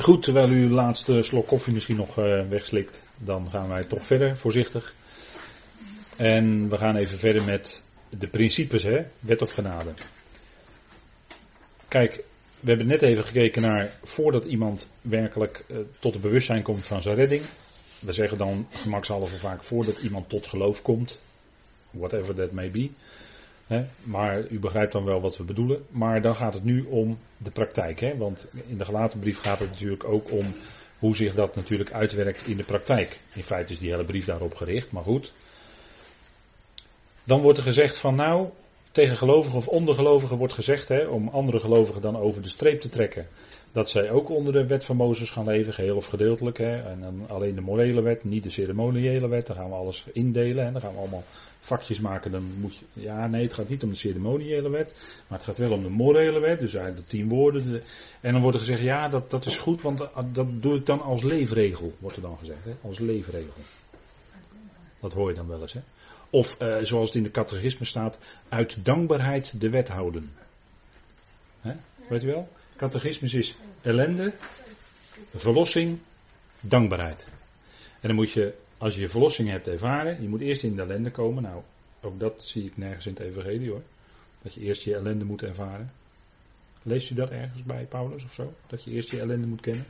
Goed, terwijl u de laatste slok koffie misschien nog uh, wegslikt, dan gaan wij toch verder, voorzichtig. En we gaan even verder met de principes, hè? wet of genade. Kijk, we hebben net even gekeken naar voordat iemand werkelijk uh, tot het bewustzijn komt van zijn redding. We zeggen dan gemakshalve vaak voordat iemand tot geloof komt. Whatever that may be. Hè? Maar u begrijpt dan wel wat we bedoelen. Maar dan gaat het nu om de praktijk. Hè? Want in de gelaten brief gaat het natuurlijk ook om hoe zich dat natuurlijk uitwerkt in de praktijk. In feite is die hele brief daarop gericht, maar goed. Dan wordt er gezegd van nou, tegen gelovigen of ondergelovigen wordt gezegd, hè, om andere gelovigen dan over de streep te trekken, dat zij ook onder de wet van Mozes gaan leven, geheel of gedeeltelijk. Hè, en dan alleen de morele wet, niet de ceremoniële wet, dan gaan we alles indelen. En dan gaan we allemaal vakjes maken. Dan moet je, ja, nee, het gaat niet om de ceremoniële wet, maar het gaat wel om de morele wet, dus eigenlijk de tien woorden. en dan wordt er gezegd, ja, dat, dat is goed, want dat doe ik dan als leefregel, wordt er dan gezegd, hè, als leefregel. Dat hoor je dan wel eens, hè. Of uh, zoals het in de catechisme staat, uit dankbaarheid de wet houden. Weet u wel? Catechismus is ellende, verlossing, dankbaarheid. En dan moet je, als je je verlossing hebt ervaren, je moet eerst in de ellende komen. Nou, ook dat zie ik nergens in het evangelie hoor. Dat je eerst je ellende moet ervaren. Leest u dat ergens bij Paulus of zo? Dat je eerst je ellende moet kennen?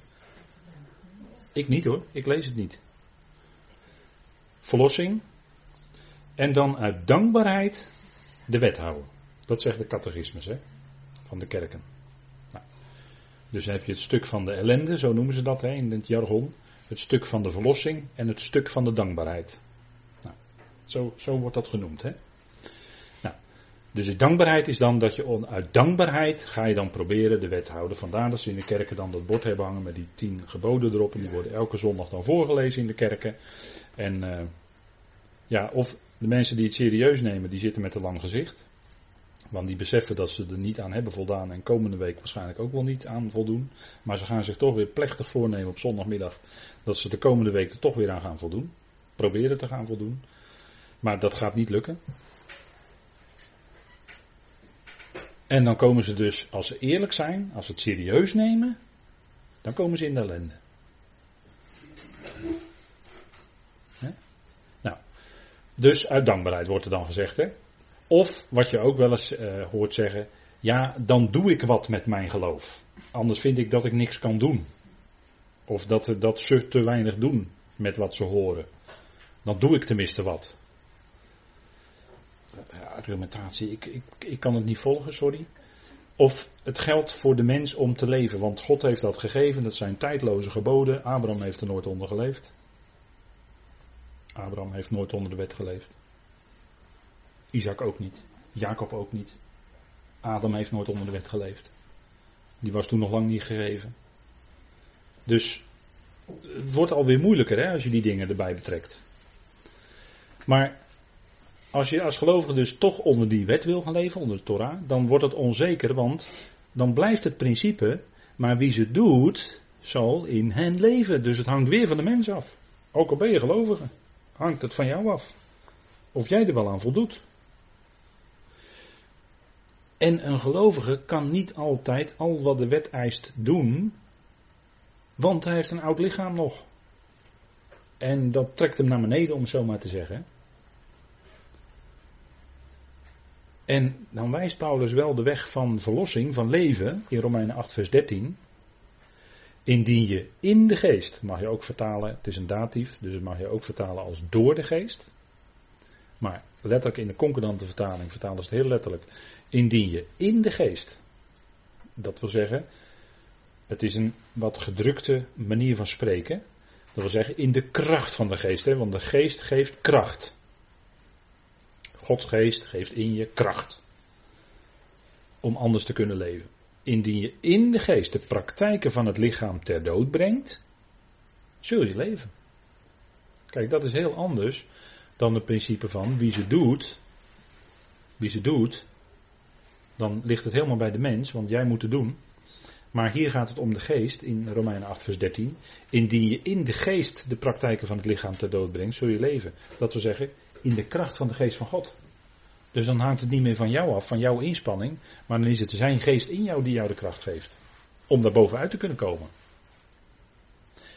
Ik niet hoor, ik lees het niet. Verlossing, en dan uit dankbaarheid de wet houden. Dat zegt de catechismus hè, van de kerken. Nou, dus dan heb je het stuk van de ellende, zo noemen ze dat hè, in het jargon. Het stuk van de verlossing en het stuk van de dankbaarheid. Nou, zo, zo wordt dat genoemd. Hè. Nou, dus de dankbaarheid is dan dat je uit dankbaarheid ga je dan proberen de wet houden. Vandaar dat ze in de kerken dan dat bord hebben hangen met die tien geboden erop. En die worden elke zondag dan voorgelezen in de kerken. En uh, ja, of de mensen die het serieus nemen, die zitten met een lang gezicht. Want die beseffen dat ze er niet aan hebben voldaan en komende week waarschijnlijk ook wel niet aan voldoen. Maar ze gaan zich toch weer plechtig voornemen op zondagmiddag dat ze de komende week er toch weer aan gaan voldoen. Proberen te gaan voldoen. Maar dat gaat niet lukken. En dan komen ze dus, als ze eerlijk zijn, als ze het serieus nemen, dan komen ze in de ellende. Dus uit dankbaarheid wordt er dan gezegd. Hè? Of wat je ook wel eens uh, hoort zeggen. Ja, dan doe ik wat met mijn geloof. Anders vind ik dat ik niks kan doen. Of dat, dat ze te weinig doen met wat ze horen. Dan doe ik tenminste wat. Argumentatie, ik, ik, ik kan het niet volgen, sorry. Of het geldt voor de mens om te leven. Want God heeft dat gegeven, dat zijn tijdloze geboden. Abraham heeft er nooit onder geleefd. Abraham heeft nooit onder de wet geleefd. Isaac ook niet. Jacob ook niet. Adam heeft nooit onder de wet geleefd. Die was toen nog lang niet gegeven. Dus het wordt alweer moeilijker hè, als je die dingen erbij betrekt. Maar als je als gelovige dus toch onder die wet wil gaan leven, onder de Torah, dan wordt het onzeker, want dan blijft het principe, maar wie ze doet, zal in hen leven. Dus het hangt weer van de mens af. Ook al ben je gelovige hangt het van jou af. Of jij er wel aan voldoet. En een gelovige kan niet altijd al wat de wet eist doen, want hij heeft een oud lichaam nog. En dat trekt hem naar beneden, om het zo maar te zeggen. En dan wijst Paulus wel de weg van verlossing, van leven, in Romeinen 8, vers 13. Indien je in de geest, mag je ook vertalen, het is een datief, dus het mag je ook vertalen als door de geest. Maar letterlijk in de concordante vertaling vertalen ze het heel letterlijk. Indien je in de geest, dat wil zeggen, het is een wat gedrukte manier van spreken. Dat wil zeggen in de kracht van de geest, hè, want de geest geeft kracht. Gods geest geeft in je kracht. Om anders te kunnen leven indien je in de geest de praktijken van het lichaam ter dood brengt, zul je leven. Kijk, dat is heel anders dan het principe van wie ze doet, wie ze doet, dan ligt het helemaal bij de mens, want jij moet het doen. Maar hier gaat het om de geest in Romeinen 8, vers 13. Indien je in de geest de praktijken van het lichaam ter dood brengt, zul je leven. Dat wil zeggen, in de kracht van de geest van God. Dus dan hangt het niet meer van jou af, van jouw inspanning, maar dan is het zijn geest in jou die jou de kracht geeft. Om daar bovenuit te kunnen komen.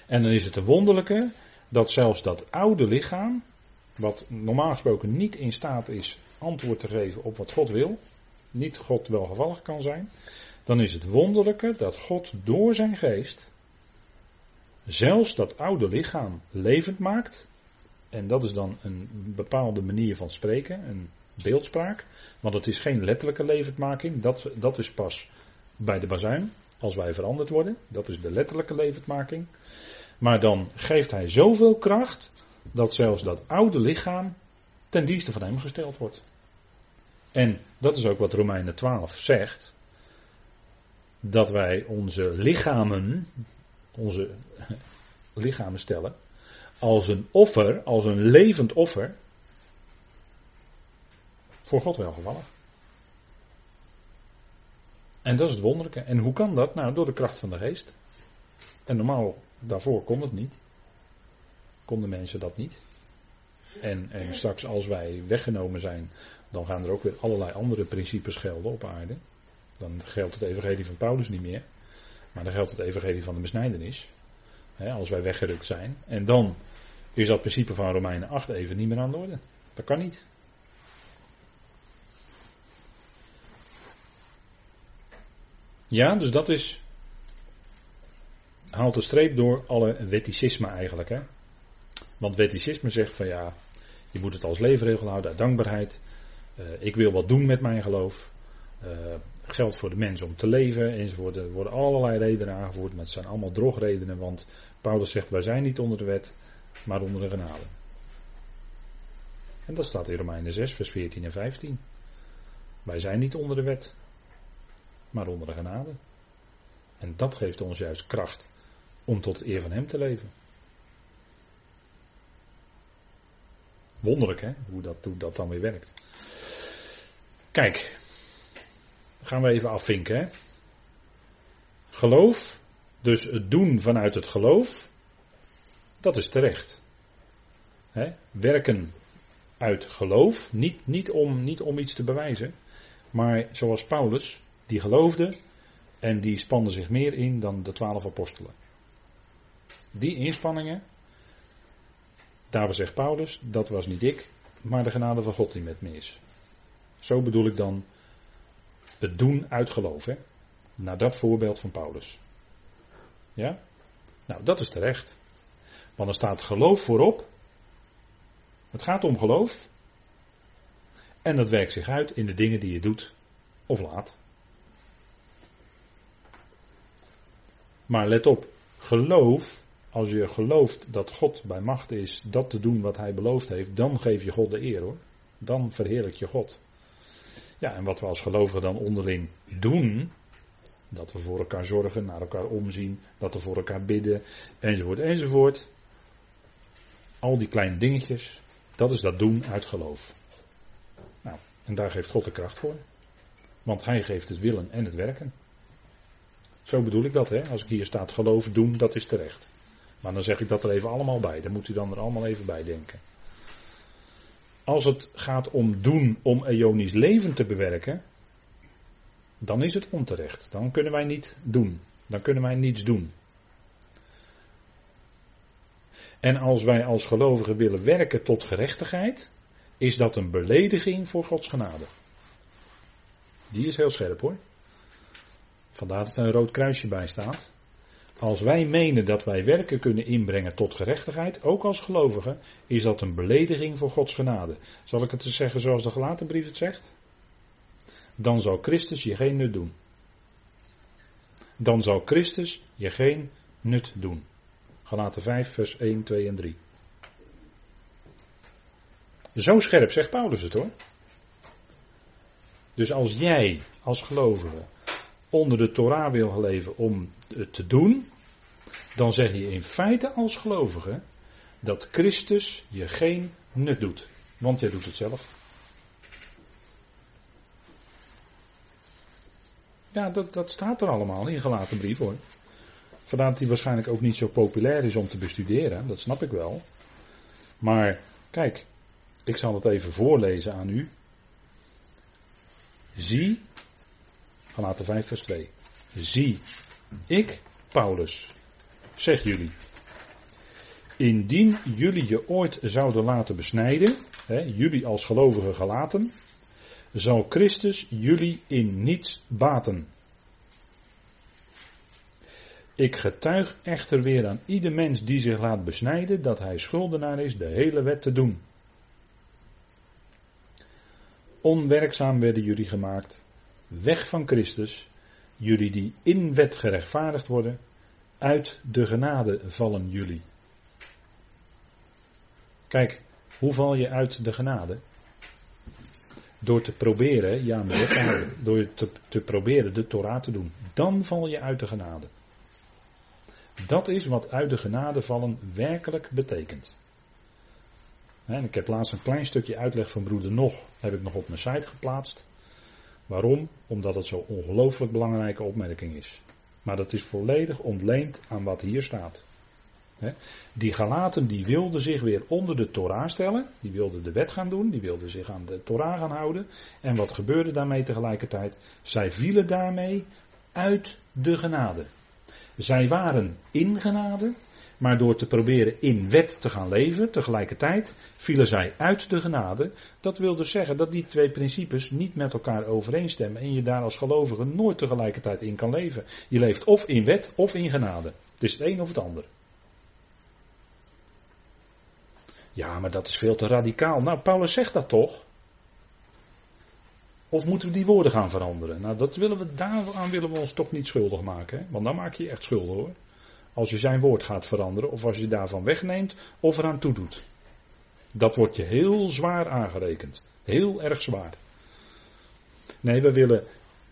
En dan is het een wonderlijke dat zelfs dat oude lichaam, wat normaal gesproken niet in staat is antwoord te geven op wat God wil, niet God welgevallig kan zijn, dan is het wonderlijke dat God door zijn geest zelfs dat oude lichaam levend maakt. En dat is dan een bepaalde manier van spreken, een beeldspraak. Want het is geen letterlijke levendmaking, dat, dat is pas bij de bazuin, als wij veranderd worden. Dat is de letterlijke levendmaking. Maar dan geeft hij zoveel kracht dat zelfs dat oude lichaam ten dienste van hem gesteld wordt. En dat is ook wat Romeinen 12 zegt. Dat wij onze lichamen, onze lichamen stellen, als een offer, als een levend offer, voor God welgevallig. En dat is het wonderlijke. En hoe kan dat? Nou, door de kracht van de geest. En normaal, daarvoor kon het niet. Konden mensen dat niet. En, straks als wij weggenomen zijn, dan gaan er ook weer allerlei andere principes gelden op aarde. Dan geldt het evangelie van Paulus niet meer. Maar dan geldt het evangelie van de besnijdenis. Als wij weggerukt zijn. En dan is dat principe van Romeinen 8 even niet meer aan de orde. Dat kan niet. Ja, dus dat is. Haalt de streep door alle wetticisme eigenlijk. Hè? Want wetticisme zegt van ja, je moet het als leefregel houden uit dankbaarheid. Uh, ik wil wat doen met mijn geloof. Uh, geldt voor de mens om te leven enzovoort. Er worden allerlei redenen aangevoerd, maar het zijn allemaal drogredenen. Want Paulus zegt wij zijn niet onder de wet, maar onder de genade. En dat staat in Romeinen 6, vers 14 en 15. Wij zijn niet onder de wet, maar onder de genade. En dat geeft ons juist kracht om tot eer van Hem te leven. Wonderlijk hè, hoe dat, hoe dat dan weer werkt. Kijk, gaan we even afvinken. Hè? Geloof, dus het doen vanuit het geloof, dat is terecht. Hè? Werken uit geloof, niet, niet, om, niet om iets te bewijzen, maar zoals Paulus, die geloofde en die spande zich meer in dan de twaalf apostelen. Die inspanningen, daar zegt Paulus, dat was niet ik, maar de genade van God die met me is. Zo bedoel ik dan het doen uit geloof. Hè? Naar dat voorbeeld van Paulus. Ja? Nou, dat is terecht. Want er staat geloof voorop. Het gaat om geloof. En dat werkt zich uit in de dingen die je doet of laat. Maar let op, geloof, als je gelooft dat God bij macht is dat te doen wat hij beloofd heeft, dan geef je God de eer hoor. Dan verheerlijk je God. Ja, en wat we als gelovigen dan onderling doen, dat we voor elkaar zorgen, naar elkaar omzien, dat we voor elkaar bidden, enzovoort, enzovoort. Al die kleine dingetjes, dat is dat doen uit geloof. Nou, en daar geeft God de kracht voor. Want Hij geeft het willen en het werken. Zo bedoel ik dat, hè? Als ik hier staat geloof doen, dat is terecht. Maar dan zeg ik dat er even allemaal bij. Dan moet u dan er allemaal even bij denken. Als het gaat om doen om Ionisch leven te bewerken, dan is het onterecht. Dan kunnen wij niet doen. Dan kunnen wij niets doen. En als wij als gelovigen willen werken tot gerechtigheid, is dat een belediging voor Gods genade. Die is heel scherp hoor. Vandaar dat er een rood kruisje bij staat. Als wij menen dat wij werken kunnen inbrengen tot gerechtigheid, ook als gelovigen, is dat een belediging voor Gods genade. Zal ik het eens zeggen zoals de gelaten brief het zegt? Dan zal Christus je geen nut doen. Dan zal Christus je geen nut doen. Galaten 5, vers 1, 2 en 3. Zo scherp zegt Paulus het hoor. Dus als jij als gelovige onder de Torah wil leven om het te doen, dan zeg je in feite als gelovige dat Christus je geen nut doet. Want jij doet het zelf. Ja, dat, dat staat er allemaal in gelaten brief hoor. Vandaar dat hij waarschijnlijk ook niet zo populair is om te bestuderen, dat snap ik wel. Maar kijk, ik zal het even voorlezen aan u. Zie, Galaten 5 vers 2. Zie, ik, Paulus, zeg jullie. Indien jullie je ooit zouden laten besnijden, hè, jullie als gelovigen gelaten, zal Christus jullie in niets baten. Ik getuig echter weer aan ieder mens die zich laat besnijden dat hij schuldenaar is de hele wet te doen. Onwerkzaam werden jullie gemaakt, weg van Christus, jullie die in wet gerechtvaardigd worden, uit de genade vallen jullie. Kijk, hoe val je uit de genade? Door te proberen, ja, Door te, te proberen de Torah te doen. Dan val je uit de genade. Dat is wat uit de genade vallen werkelijk betekent. En ik heb laatst een klein stukje uitleg van broeder Nog, heb ik nog op mijn site geplaatst. Waarom? Omdat het zo'n ongelooflijk belangrijke opmerking is. Maar dat is volledig ontleend aan wat hier staat. Die Galaten die wilden zich weer onder de Torah stellen. Die wilden de wet gaan doen. Die wilden zich aan de Torah gaan houden. En wat gebeurde daarmee tegelijkertijd? Zij vielen daarmee uit de genade. Zij waren in genade. Maar door te proberen in wet te gaan leven, tegelijkertijd vielen zij uit de genade. Dat wil dus zeggen dat die twee principes niet met elkaar overeenstemmen en je daar als gelovige nooit tegelijkertijd in kan leven. Je leeft of in wet of in genade. Het is het een of het ander. Ja, maar dat is veel te radicaal. Nou, Paulus zegt dat toch? Of moeten we die woorden gaan veranderen? Nou, dat willen we, daaraan willen we ons toch niet schuldig maken. Hè? Want dan maak je je echt schuldig hoor. Als je zijn woord gaat veranderen, of als je daarvan wegneemt, of eraan toedoet. Dat wordt je heel zwaar aangerekend. Heel erg zwaar. Nee, we willen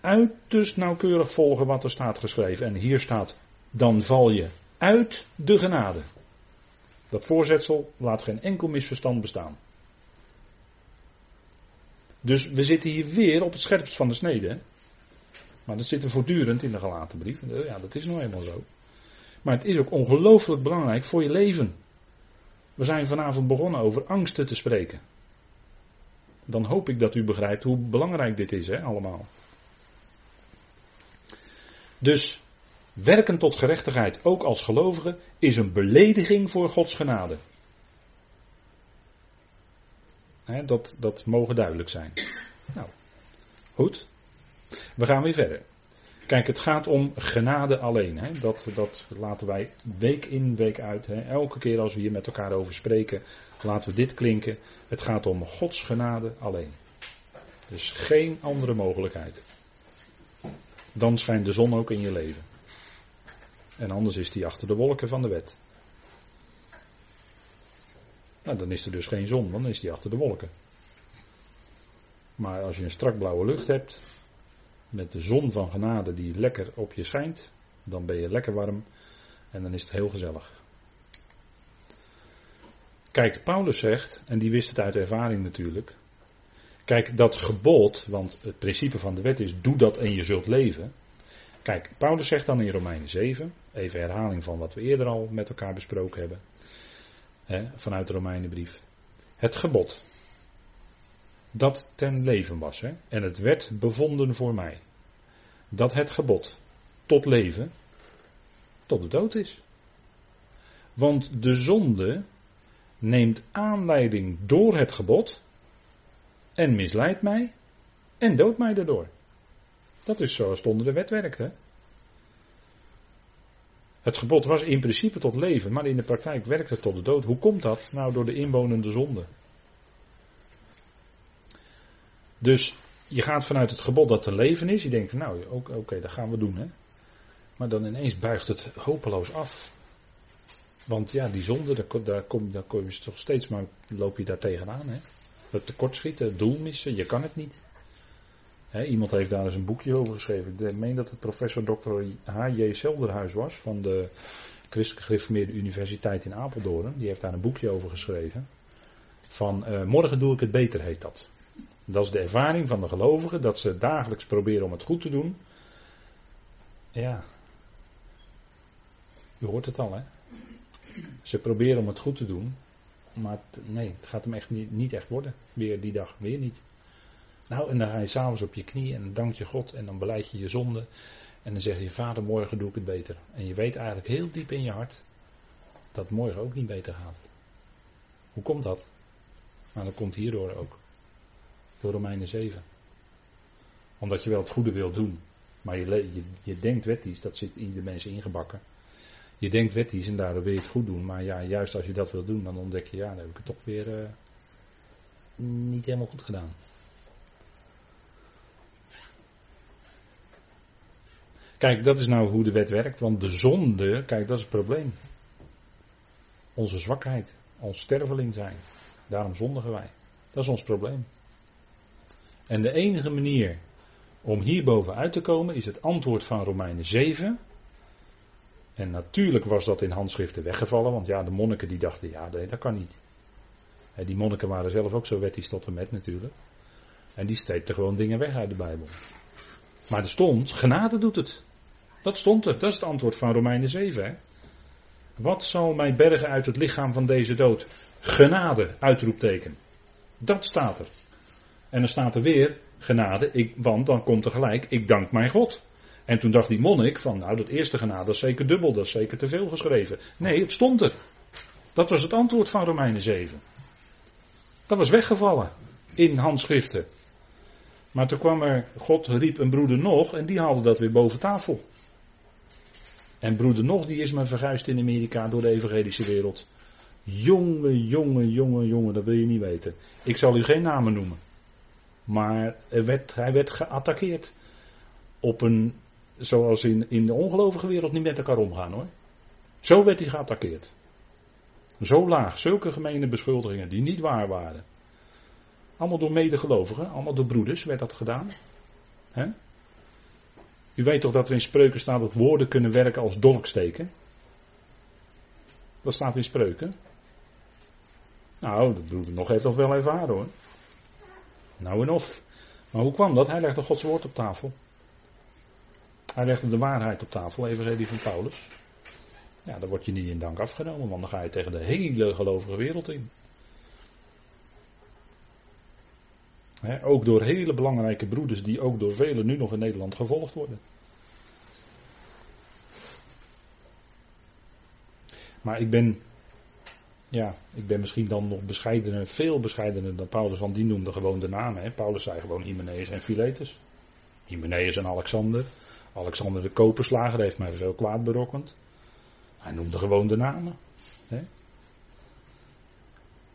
uiterst nauwkeurig volgen wat er staat geschreven. En hier staat, dan val je uit de genade. Dat voorzetsel laat geen enkel misverstand bestaan. Dus we zitten hier weer op het scherpst van de snede. Maar dat zit er voortdurend in de gelaten brief. Ja, dat is nou eenmaal zo. Maar het is ook ongelooflijk belangrijk voor je leven. We zijn vanavond begonnen over angsten te spreken. Dan hoop ik dat u begrijpt hoe belangrijk dit is, hè, allemaal. Dus werken tot gerechtigheid, ook als gelovige, is een belediging voor Gods genade. dat, dat mogen duidelijk zijn. Nou, goed. We gaan weer verder. Kijk, het gaat om genade alleen. Hè. Dat, dat laten wij week in, week uit. Hè. Elke keer als we hier met elkaar over spreken, laten we dit klinken. Het gaat om Gods genade alleen. Dus geen andere mogelijkheid. Dan schijnt de zon ook in je leven. En anders is die achter de wolken van de wet. Nou, dan is er dus geen zon, dan is die achter de wolken. Maar als je een strak blauwe lucht hebt, met de zon van genade die lekker op je schijnt, dan ben je lekker warm en dan is het heel gezellig. Kijk, Paulus zegt, en die wist het uit ervaring natuurlijk. Kijk, dat gebod, want het principe van de wet is: doe dat en je zult leven. Kijk, Paulus zegt dan in Romeinen 7, even herhaling van wat we eerder al met elkaar besproken hebben, hè, vanuit de Romeinenbrief. Het gebod dat ten leven was. Hè? En het werd bevonden voor mij. Dat het gebod tot leven, tot de dood is. Want de zonde neemt aanleiding door het gebod en misleidt mij en doodt mij daardoor. Dat is zoals het onder de wet werkt. Hè? Het gebod was in principe tot leven, maar in de praktijk werkt het tot de dood. Hoe komt dat? Nou, door de inwonende zonde. Dus je gaat vanuit het gebod dat te leven is. Je denkt nou, oké, dat gaan we doen. Hè? Maar dan ineens buigt het hopeloos af. Want ja, die zonde, daar, daar, kom, kom je toch steeds maar, loop je daar tegenaan. Hè? Het tekortschieten, het doel missen, je kan het niet. iemand heeft daar eens een boekje over geschreven. Ik meen dat het professor Dr. H.J. Selderhuis was van de Christelijk Gereformeerde Universiteit in Apeldoorn. Die heeft daar een boekje over geschreven. Van uh, Morgen doe ik het beter heet dat. Dat is de ervaring van de gelovigen, dat ze dagelijks proberen om het goed te doen. Ja. U hoort het al, hè? Ze proberen om het goed te doen, maar nee, het gaat hem echt niet, echt worden. Weer die dag, weer niet. Nou, en dan ga je s'avonds op je knie en dan dank je God en dan beleid je je zonde. En dan zeg je, vader, morgen doe ik het beter. En je weet eigenlijk heel diep in je hart, dat morgen ook niet beter gaat. Hoe komt dat? Nou, dat komt hierdoor ook. Door Romeinen 7. Omdat je wel het goede wilt doen, maar je, je, denkt wettisch, dat zit in de mensen ingebakken. Je denkt wettisch en daardoor wil je het goed doen, maar ja, juist als je dat wil doen, dan ontdek je, ja, dan heb ik het toch weer uh, niet helemaal goed gedaan. Kijk, dat is nou hoe de wet werkt, want de zonde, kijk, dat is het probleem. Onze zwakheid, ons sterveling zijn. Daarom zondigen wij. Dat is ons probleem. En de enige manier om hierboven uit te komen is het antwoord van Romeinen 7. En natuurlijk was dat in handschriften weggevallen, want ja, de monniken die dachten, ja, nee, dat kan niet. Die monniken waren zelf ook zo wettisch tot en met natuurlijk. En die streepten gewoon dingen weg uit de Bijbel. Maar er stond, genade doet het. Dat stond er, dat is het antwoord van Romeinen 7. Hè? Wat zal mij bergen uit het lichaam van deze dood? Genade, uitroepteken. Dat staat er. En dan staat er weer genade, ik, want dan komt er gelijk, ik dank mijn God. En toen dacht die monnik van, nou dat eerste genade is zeker dubbel, dat is zeker te veel geschreven. Nee, het stond er. Dat was het antwoord van Romeinen 7. Dat was weggevallen in handschriften. Maar toen kwam er, God riep een broeder nog en die haalde dat weer boven tafel. En broeder nog, die is maar verguisd in Amerika door de evangelische wereld. Jonge, jonge, jonge, jonge, dat wil je niet weten. Ik zal u geen namen noemen. Maar werd, hij werd geattaqueerd. Op een, zoals in, in de ongelovige wereld niet met elkaar omgaan hoor. Zo werd hij geattaqueerd. Zo laag, zulke gemene beschuldigingen die niet waar waren. Allemaal door medegelovigen, allemaal door broeders werd dat gedaan. U weet toch dat er in spreuken staat dat woorden kunnen werken als dolksteken? Dat staat in spreuken. Nou, dat broeder nog heeft dat wel ervaren hoor. Nou en of. Maar hoe kwam dat? Hij legde Gods woord op tafel. Hij legde de waarheid op tafel, evangelie van Paulus. Ja, dan word je niet in dank afgenomen, want dan ga je tegen de hele gelovige wereld in. ook door hele belangrijke broeders die ook door velen nu nog in Nederland gevolgd worden. Maar ik ben, ja, ik ben misschien dan nog bescheidener, veel bescheidener dan Paulus, want die noemde gewoon de namen. Hè. Paulus zei gewoon Hymenaeus en Philetus. Hymenaeus en Alexander. Alexander de koperslager heeft mij veel kwaad berokkend. Hij noemde gewoon de namen. Hè.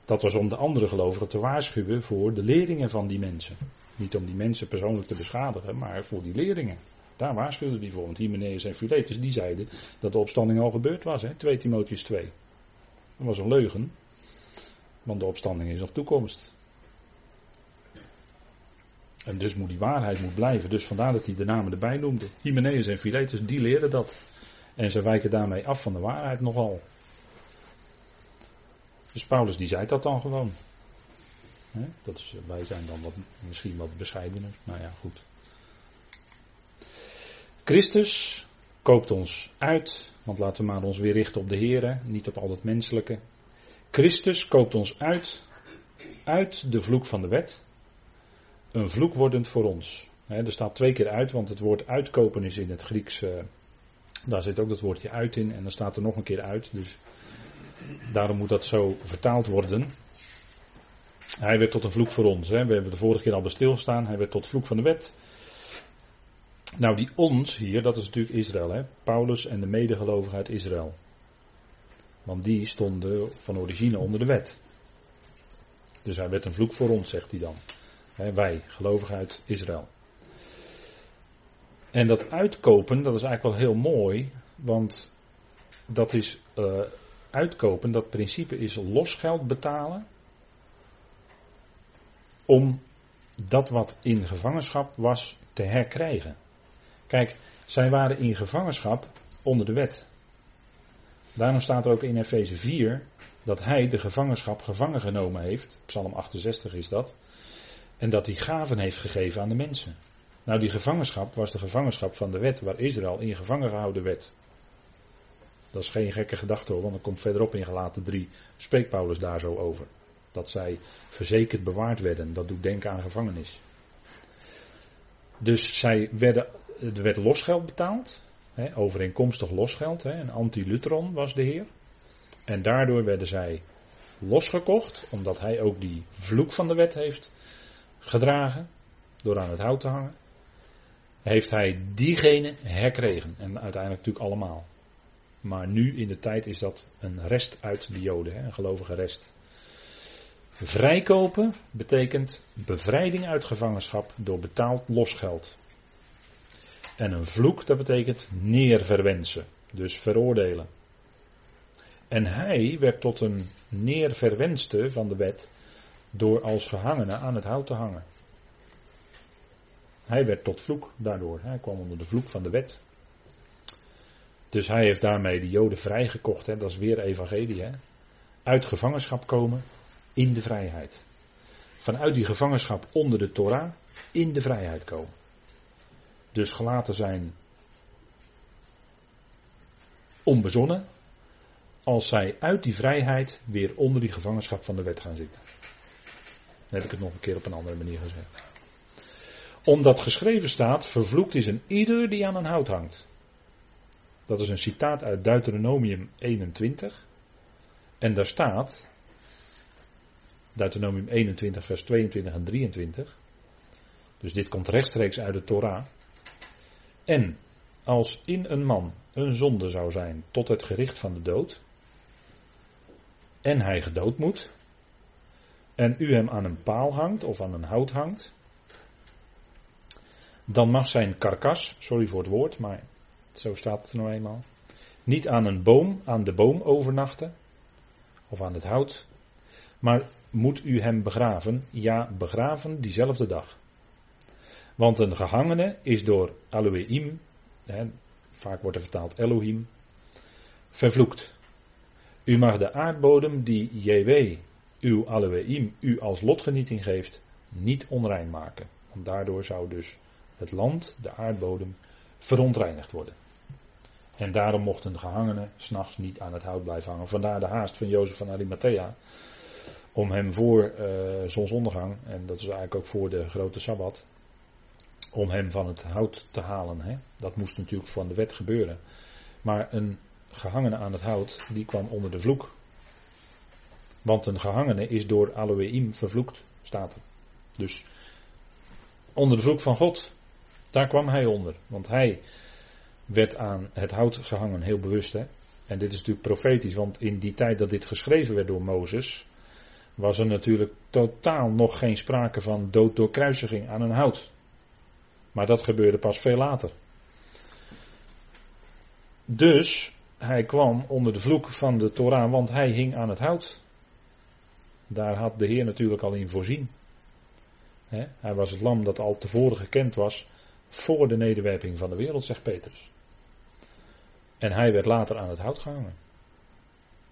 Dat was om de andere gelovigen te waarschuwen voor de leringen van die mensen. Niet om die mensen persoonlijk te beschadigen, maar voor die leringen. Daar waarschuwde hij voor. Want en Philetus die zeiden dat de opstanding al gebeurd was. Hè? 2 Timotheus 2. Dat was een leugen. Want de opstanding is nog toekomst. En dus moet die waarheid moet blijven. Dus vandaar dat hij de namen erbij noemde. Hymenaeus en Philetus die leren dat. En ze wijken daarmee af van de waarheid nogal. Dus Paulus die zei dat dan gewoon. Dat is, wij zijn dan wat, misschien wat bescheidener. Maar ja, goed. Christus koopt ons uit, want laten we maar ons weer richten op de Heer, niet op al het menselijke. Christus koopt ons uit, uit de vloek van de wet, een vloek wordend voor ons. er staat twee keer uit, want het woord uitkopen is in het Grieks, uh, daar zit ook dat woordje uit in en dan staat er nog een keer uit, dus daarom moet dat zo vertaald worden. Hij werd tot een vloek voor ons. We hebben de vorige keer al bij stilgestaan. Hij werd tot vloek van de wet. Nou, die ons hier, dat is natuurlijk Israël. Hè? Paulus en de medegelovigen uit Israël. Want die stonden van origine onder de wet. Dus hij werd een vloek voor ons, zegt hij dan. wij, gelovigen uit Israël. En dat uitkopen, dat is eigenlijk wel heel mooi. Want dat is uh, uitkopen, dat principe is losgeld betalen. Om dat wat in gevangenschap was te herkrijgen. Kijk, zij waren in gevangenschap onder de wet. Daarom staat er ook in Efeze 4 dat hij de gevangenschap gevangen genomen heeft. Psalm 68 is dat. En dat hij gaven heeft gegeven aan de mensen. Nou, die gevangenschap was de gevangenschap van de wet waar Israël in gevangen gehouden werd. Dat is geen gekke gedachte hoor, want dan komt verderop in gelaten 3, spreekt Paulus daar zo over. Dat zij verzekerd bewaard werden. Dat doet denken aan gevangenis. Dus zij werden er werd losgeld betaald. Hè, overeenkomstig losgeld. Hè, een anti-Lutheron was de Heer. En daardoor werden zij losgekocht, omdat hij ook die vloek van de wet heeft gedragen, door aan het hout te hangen. Heeft hij diegene herkregen. En uiteindelijk natuurlijk allemaal. Maar nu in de tijd is dat een rest uit de Joden, hè, een gelovige rest. Vrijkopen betekent bevrijding uit gevangenschap door betaald losgeld. En een vloek, dat betekent neerverwensen, dus veroordelen. En hij werd tot een neerverwenste van de wet door als gehangene aan het hout te hangen. Hij werd tot vloek daardoor. Hij kwam onder de vloek van de wet. Dus hij heeft daarmee de Joden vrijgekocht. Hè? Dat is weer evangelie. Hè? Uit gevangenschap komen in de vrijheid. Vanuit die gevangenschap onder de Torah in de vrijheid komen. Dus gelaten zijn onbezonnen. Als zij uit die vrijheid weer onder die gevangenschap van de wet gaan zitten. Dan heb ik het nog een keer op een andere manier gezegd. Omdat geschreven staat, vervloekt is een ieder die aan een hout hangt. Dat is een citaat uit Deuteronomium 21. En daar staat, Deuteronomium 21, vers 22 en 23. Dus dit komt rechtstreeks uit de Torah. En als in een man een zonde zou zijn tot het gericht van de dood, en hij gedood moet, en u hem aan een paal hangt of aan een hout hangt, dan mag zijn karkas, sorry voor het woord, maar zo staat het nou eenmaal, niet aan een boom, aan de boom overnachten, of aan het hout, maar moet u hem begraven, ja, begraven diezelfde dag. Want een gehangene is door Elohim, vaak wordt er vertaald Elohim, vervloekt. U mag de aardbodem die JW, uw Elohim, u als lotgenieting geeft, niet onrein maken. Want daardoor zou dus het land, de aardbodem, verontreinigd worden. En daarom mochten de gehangenen s'nachts niet aan het hout blijven hangen. Vandaar de haast van Jozef van Arimathea. Om hem voor uh, zonsondergang, en dat is eigenlijk ook voor de grote Sabbat, om hem van het hout te halen. Hè. Dat moest natuurlijk van de wet gebeuren. Maar een gehangene aan het hout, die kwam onder de vloek. Want een gehangene is door Aloeim vervloekt, staat er. Dus onder de vloek van God, daar kwam hij onder. Want hij werd aan het hout gehangen, heel bewust. Hè? En dit is natuurlijk profetisch, want in die tijd dat dit geschreven werd door Mozes, was er natuurlijk totaal nog geen sprake van dood door kruisiging aan een hout. Maar dat gebeurde pas veel later. Dus hij kwam onder de vloek van de Torah, want hij hing aan het hout. Daar had de Heer natuurlijk al in voorzien. hij was het lam dat al tevoren gekend was voor de nederwerping van de wereld, zegt Petrus. En hij werd later aan het hout gehangen.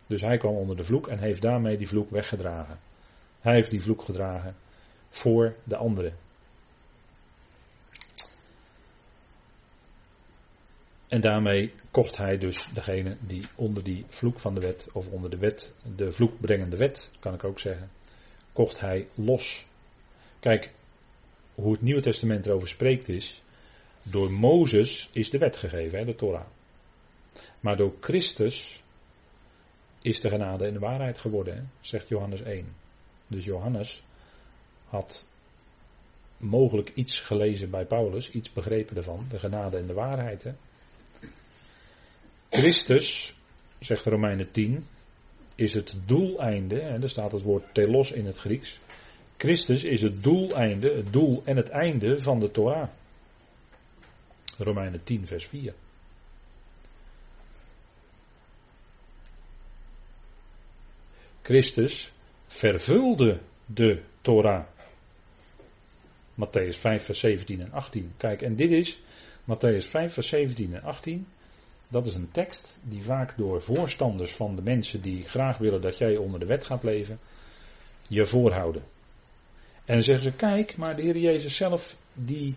Dus hij kwam onder de vloek en heeft daarmee die vloek weggedragen. Hij heeft die vloek gedragen voor de anderen. En daarmee kocht hij dus degene die onder die vloek van de wet, of onder de wet, de vloekbrengende wet, kan ik ook zeggen, kocht hij los. Kijk, hoe het Nieuwe Testament erover spreekt is, door Mozes is de wet gegeven, hè, de Torah. Maar door Christus is de genade en de waarheid geworden, zegt Johannes 1. Dus Johannes had mogelijk iets gelezen bij Paulus, iets begrepen ervan, de genade en de waarheid. Hè. Christus, zegt Romeinen 10, is het doeleinde, en er staat het woord telos in het Grieks. Christus is het doeleinde, het doel en het einde van de Torah. Romeinen 10, vers 4. Christus vervulde de Torah. Matthäus 5, vers 17 en 18. Kijk, en dit is Matthäus 5, vers 17 en 18. Dat is een tekst die vaak door voorstanders van de mensen die graag willen dat jij onder de wet gaat leven, je voorhouden. En zeggen ze, kijk, maar de Heer Jezus zelf, die,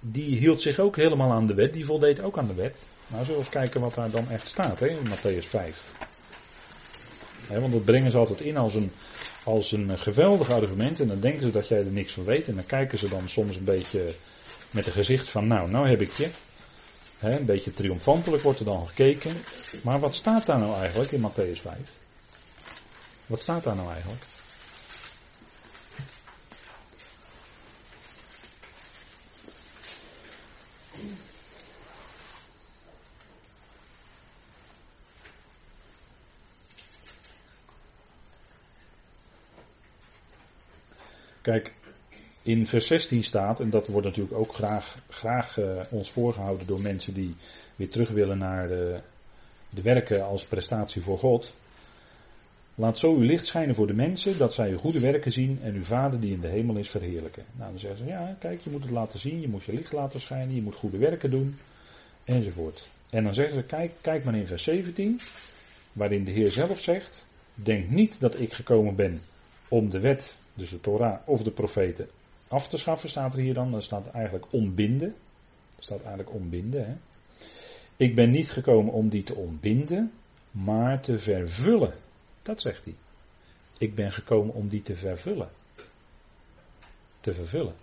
die hield zich ook helemaal aan de wet, die voldeed ook aan de wet. Nou, zullen we eens kijken wat daar dan echt staat hè, in Matthäus 5 want dat brengen ze altijd in als een, als een geweldig argument. En dan denken ze dat jij er niks van weet. En dan kijken ze dan soms een beetje met een gezicht van, nou, nou heb ik je. een beetje triomfantelijk wordt er dan gekeken. Maar wat staat daar nou eigenlijk in Matthäus 5? Wat staat daar nou eigenlijk? Kijk, in vers 16 staat, en dat wordt natuurlijk ook graag, graag uh, ons voorgehouden door mensen die weer terug willen naar de, de werken als prestatie voor God. Laat zo uw licht schijnen voor de mensen, dat zij uw goede werken zien en uw Vader die in de hemel is verheerlijken. Nou, dan zeggen ze, ja, kijk, je moet het laten zien, je moet je licht laten schijnen, je moet goede werken doen, enzovoort. En dan zeggen ze, kijk, kijk maar in vers 17, waarin de Heer zelf zegt, denk niet dat ik gekomen ben om de wet, dus de Torah of de profeten, af te schaffen, staat er hier dan. Dan staat eigenlijk ontbinden. Er staat eigenlijk ontbinden. Hè? Ik ben niet gekomen om die te ontbinden, maar te vervullen. Dat zegt hij. Ik ben gekomen om die te vervullen. Te vervullen.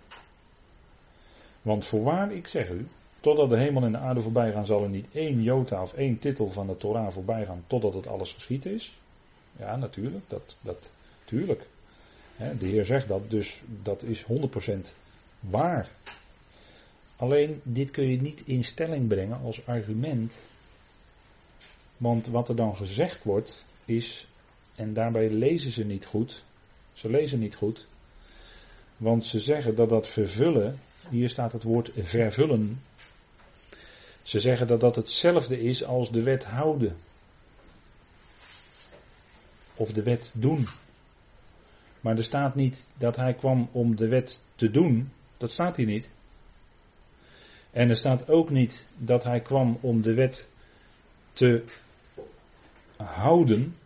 Want voorwaar, ik zeg u, totdat de hemel en de aarde voorbij gaan, zal er niet één jota of één titel van de Torah voorbij gaan, totdat het alles geschied is. Ja, natuurlijk, dat, dat, tuurlijk. De Heer zegt dat, dus dat is 100% waar. Alleen dit kun je niet in stelling brengen als argument. Want wat er dan gezegd wordt is, en daarbij lezen ze niet goed, ze lezen niet goed, want ze zeggen dat dat vervullen, hier staat het woord vervullen, ze zeggen dat dat hetzelfde is als de wet houden. Of de wet doen. Maar er staat niet dat hij kwam om de wet te doen. Dat staat hier niet. En er staat ook niet dat hij kwam om de wet te houden.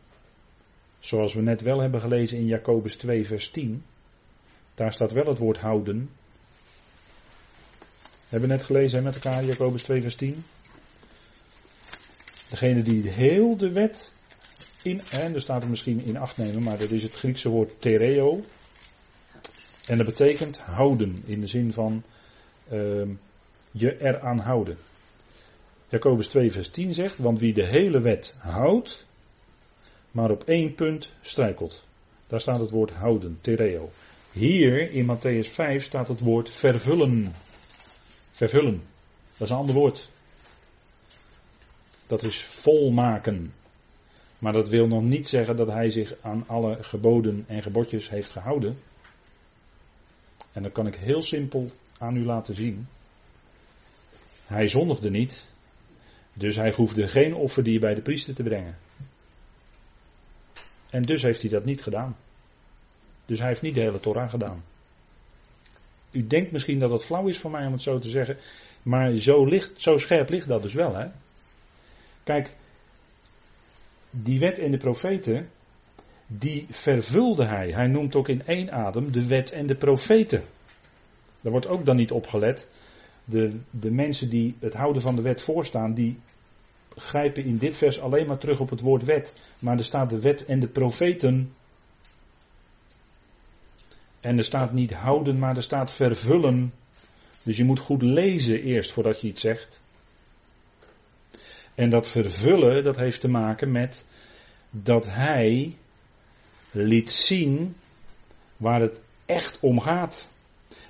Zoals we net wel hebben gelezen in Jacobus 2, vers 10. Daar staat wel het woord houden. Hebben we net gelezen met elkaar, Jacobus 2, vers 10. Degene die heel de wet in, en er staat er misschien in acht nemen, maar dat is het Griekse woord tereo. En dat betekent houden, in de zin van uh, je eraan houden. Jacobus 2 vers 10 zegt, want wie de hele wet houdt, maar op één punt struikelt. Daar staat het woord houden, tereo. Hier in Matthäus 5 staat het woord vervullen. Vervullen. Dat is een ander woord. Dat is volmaken. Maar dat wil nog niet zeggen dat hij zich aan alle geboden en gebodjes heeft gehouden. En dat kan ik heel simpel aan u laten zien. Hij zondigde niet, dus hij hoefde geen offerdier bij de priester te brengen. En dus heeft hij dat niet gedaan. Dus hij heeft niet de hele Torah gedaan. U denkt misschien dat het flauw is voor mij om het zo te zeggen, maar zo, licht, zo scherp ligt dat dus wel. Hè? Kijk, die wet en de profeten, die vervulde hij. Hij noemt ook in één adem de wet en de profeten. Daar wordt ook dan niet opgelet. De, de mensen die het houden van de wet voorstaan, die grijpen in dit vers alleen maar terug op het woord wet. Maar er staat de wet en de profeten. En er staat niet houden, maar er staat vervullen. Dus je moet goed lezen eerst voordat je iets zegt. En dat vervullen, dat heeft te maken met dat hij liet zien waar het echt om gaat.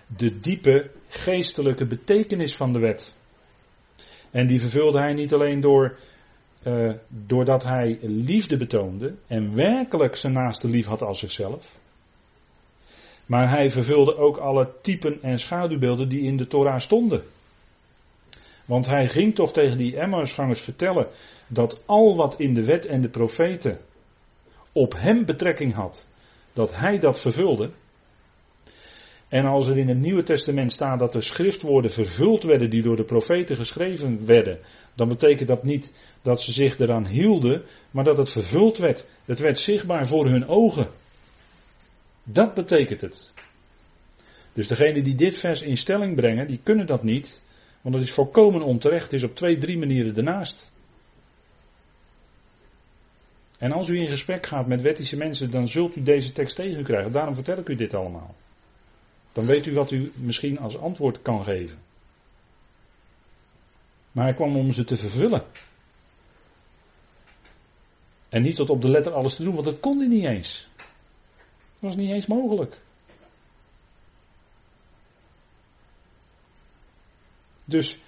De diepe geestelijke betekenis van de wet. En die vervulde hij niet alleen door, uh, doordat hij liefde betoonde en werkelijk zijn naaste lief had als zichzelf. Maar hij vervulde ook alle typen en schaduwbeelden die in de Torah stonden. Want hij ging toch tegen die Emmausgangers vertellen dat al wat in de wet en de profeten op hem betrekking had, dat hij dat vervulde. En als er in het Nieuwe Testament staat dat de schriftwoorden vervuld werden die door de profeten geschreven werden, dan betekent dat niet dat ze zich eraan hielden, maar dat het vervuld werd. Het werd zichtbaar voor hun ogen. Dat betekent het. Dus degenen die dit vers in stelling brengen, die kunnen dat niet, want het is volkomen onterecht. Het is op twee, drie manieren ernaast. En als u in gesprek gaat met wettische mensen, dan zult u deze tekst tegen u krijgen. Daarom vertel ik u dit allemaal. Dan weet u wat u misschien als antwoord kan geven. Maar hij kwam om ze te vervullen. En niet tot op de letter alles te doen, want dat kon hij niet eens. Dat was niet eens mogelijk. Dus,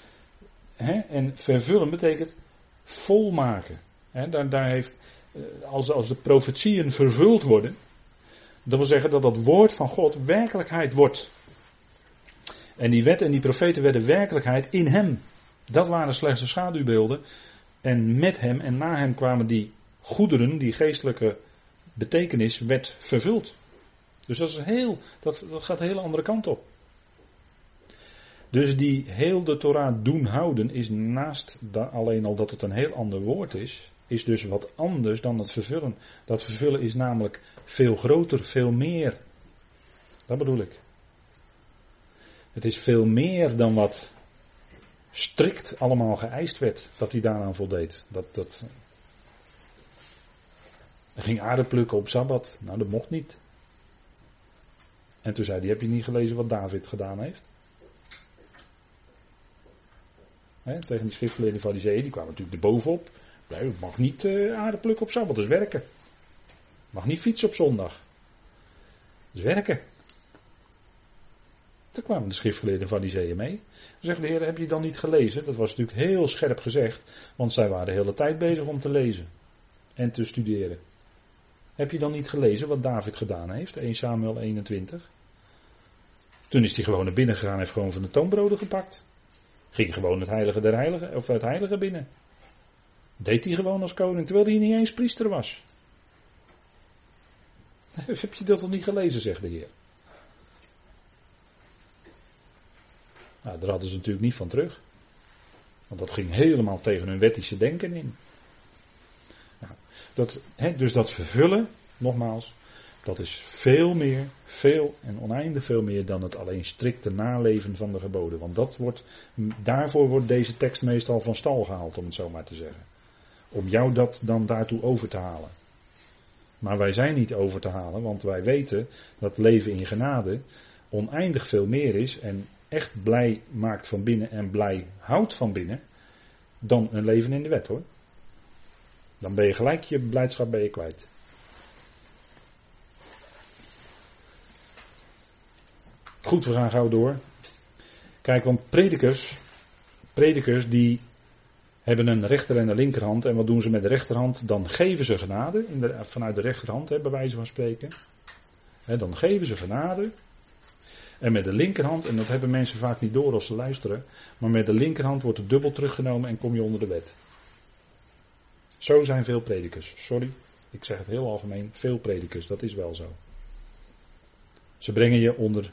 hè, en vervullen betekent volmaken. Hè, daar, daar heeft, eh, als, als de profetieën vervuld worden, dat wil zeggen dat dat woord van God werkelijkheid wordt. En die wet en die profeten werden werkelijkheid in hem. Dat waren slechts de schaduwbeelden. En met hem en na hem kwamen die goederen, die geestelijke betekenis, werd vervuld. Dus dat, is heel, dat, dat gaat een hele andere kant op. Dus die heel de Torah doen houden is naast alleen al dat het een heel ander woord is, is dus wat anders dan het vervullen. Dat vervullen is namelijk veel groter, veel meer. Dat bedoel ik. Het is veel meer dan wat strikt allemaal geëist werd, dat hij daaraan voldeed. Dat, dat... Ging aarde plukken op Sabbat. Nou, dat mocht niet. En toen zei hij, heb je niet gelezen wat David gedaan heeft? Tegen die schriftgeleerde fariseeën, die kwamen natuurlijk erbovenop. Je mag niet uh, op Sabbat, dat is werken. Mag niet fietsen op zondag. Dat is werken. Daar kwamen de schriftgeleerden fariseeën mee. Dan zegt de Heer, heb je dan niet gelezen? Dat was natuurlijk heel scherp gezegd, want zij waren de hele tijd bezig om te lezen en te studeren. Heb je dan niet gelezen wat David gedaan heeft? 1 Samuel 21. Toen is hij gewoon naar binnen gegaan en heeft gewoon van de toonbroden gepakt. Ging gewoon het heilige der heiligen, of het heilige binnen. Deed hij gewoon als koning, terwijl hij niet eens priester was. Heb je dat nog niet gelezen, zegt de Heer. Nou, daar hadden ze natuurlijk niet van terug. Want dat ging helemaal tegen hun wettische denken in. Nou, dat, dus dat vervullen, nogmaals, dat is veel meer, veel en oneindig veel meer dan het alleen strikte naleven van de geboden. Want dat wordt, daarvoor wordt deze tekst meestal van stal gehaald, om het zo maar te zeggen. Om jou dat dan daartoe over te halen. Maar wij zijn niet over te halen, want wij weten dat leven in genade oneindig veel meer is en echt blij maakt van binnen en blij houdt van binnen, dan een leven in de wet hoor. Dan ben je gelijk je blijdschap bij je kwijt. Goed, we gaan gauw door. Kijk, want predikers, predikers die hebben een rechter en een linkerhand. En wat doen ze met de rechterhand? Dan geven ze genade, in de, vanuit de rechterhand, hè, bij wijze van spreken. dan geven ze genade. En met de linkerhand, en dat hebben mensen vaak niet door als ze luisteren, maar met de linkerhand wordt het dubbel teruggenomen en kom je onder de wet. Zo zijn veel predikers. Sorry, ik zeg het heel algemeen, veel predikers, dat is wel zo. Ze brengen je onder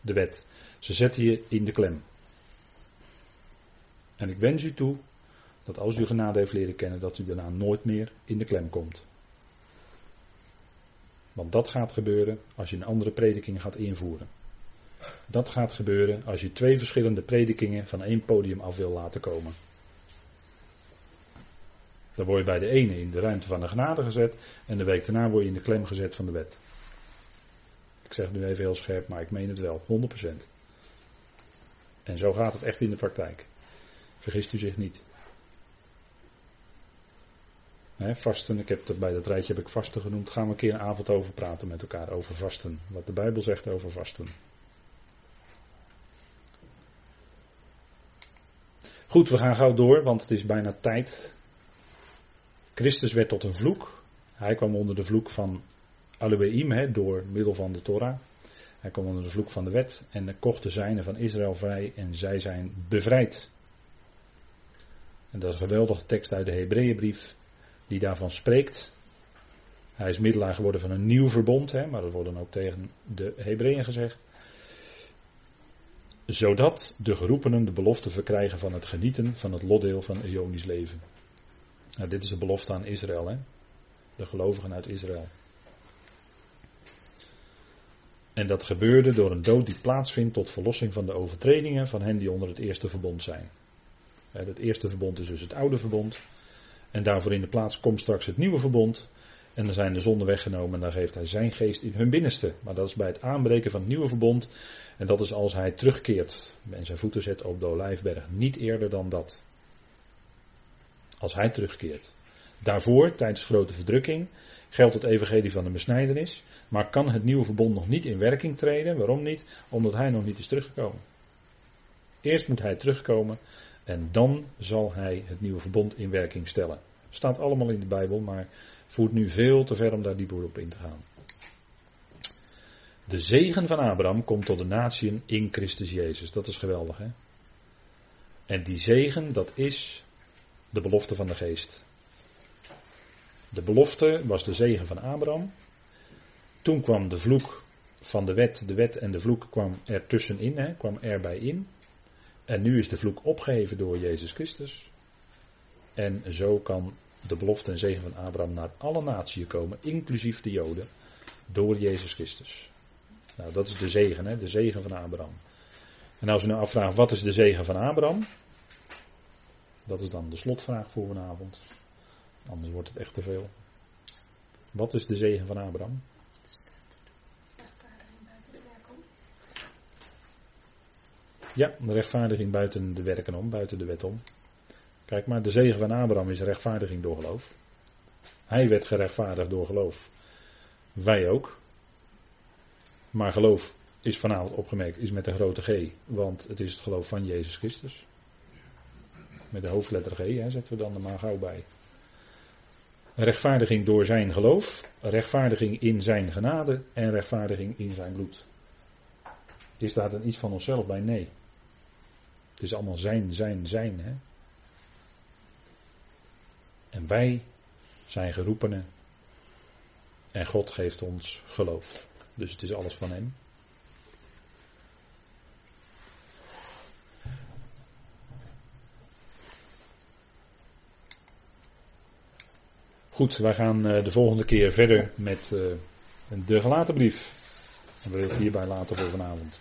de wet. Ze zetten je in de klem. En ik wens u toe dat als u genade heeft leren kennen, dat u daarna nooit meer in de klem komt. Want dat gaat gebeuren als je een andere prediking gaat invoeren. Dat gaat gebeuren als je twee verschillende predikingen van één podium af wil laten komen. Dan word je bij de ene in de ruimte van de genade gezet en de week daarna word je in de klem gezet van de wet. Ik zeg nu even heel scherp, maar ik meen het wel, 100%. En zo gaat het echt in de praktijk. Vergist u zich niet. vasten, ik heb bij dat rijtje heb ik vasten genoemd. Gaan we een keer een avond over praten met elkaar over vasten. Wat de Bijbel zegt over vasten. Goed, we gaan gauw door, want het is bijna tijd. Christus werd tot een vloek. Hij kwam onder de vloek van Alubeim, door middel van de Torah. Hij kwam onder de vloek van de wet en kocht de zijnen van Israël vrij en zij zijn bevrijd. En dat is een geweldige tekst uit de Hebreeënbrief die daarvan spreekt. Hij is middelaar geworden van een nieuw verbond, maar dat wordt dan ook tegen de Hebreeën gezegd. Zodat de geroepenen de belofte verkrijgen van het genieten van het lotdeel van Ionisch leven. Nou, dit is de belofte aan Israël, de gelovigen uit Israël. En dat gebeurde door een dood die plaatsvindt tot verlossing van de overtredingen van hen die onder het eerste verbond zijn. Het eerste verbond is dus het oude verbond. En daarvoor in de plaats komt straks het nieuwe verbond. En dan zijn de zonden weggenomen en dan geeft hij zijn geest in hun binnenste. Maar dat is bij het aanbreken van het nieuwe verbond. En dat is als hij terugkeert en zijn voeten zet op de Olijfberg. Niet eerder dan dat. Als hij terugkeert. Daarvoor, tijdens grote verdrukking, geldt het evangelie van de besnijdenis. Maar kan het nieuwe verbond nog niet in werking treden? Waarom niet? Omdat hij nog niet is teruggekomen. Eerst moet hij terugkomen en dan zal hij het nieuwe verbond in werking stellen. Staat allemaal in de Bijbel, maar voert nu veel te ver om daar dieper op in te gaan. De zegen van Abraham komt tot de natieën in Christus Jezus. Dat is geweldig, hè? En die zegen, dat is de belofte van de geest. De belofte was de zegen van Abraham. Toen kwam de vloek van de wet, de wet en de vloek kwam er tussenin, hè, kwam erbij in. En nu is de vloek opgeheven door Jezus Christus. En zo kan de belofte en zegen van Abraham naar alle naties komen, inclusief de Joden, door Jezus Christus. Nou, dat is de zegen, hè, de zegen van Abraham. En als u nou afvraagt, wat is de zegen van Abraham? Dat is dan de slotvraag voor vanavond. Anders wordt het echt te veel. Wat is de zegen van Abraham? Ja, de rechtvaardiging buiten de werken om, buiten de wet om. Kijk maar, de zegen van Abraham is rechtvaardiging door geloof. Hij werd gerechtvaardigd door geloof. Wij ook. Maar geloof is vanavond opgemerkt, is met een grote G, want het is het geloof van Jezus Christus. Met de hoofdletter G, hè, zetten we dan er maar gauw bij. Rechtvaardiging door zijn geloof, rechtvaardiging in zijn genade en rechtvaardiging in zijn bloed. Is daar dan iets van onszelf bij? Nee. Het is allemaal zijn, zijn, zijn. Hè? En wij zijn geroepenen. En God geeft ons geloof. Dus het is alles van Hem. Goed, wij gaan eh, de volgende keer verder met eh, de gelaten brief. En we willen het hierbij laten voor vanavond.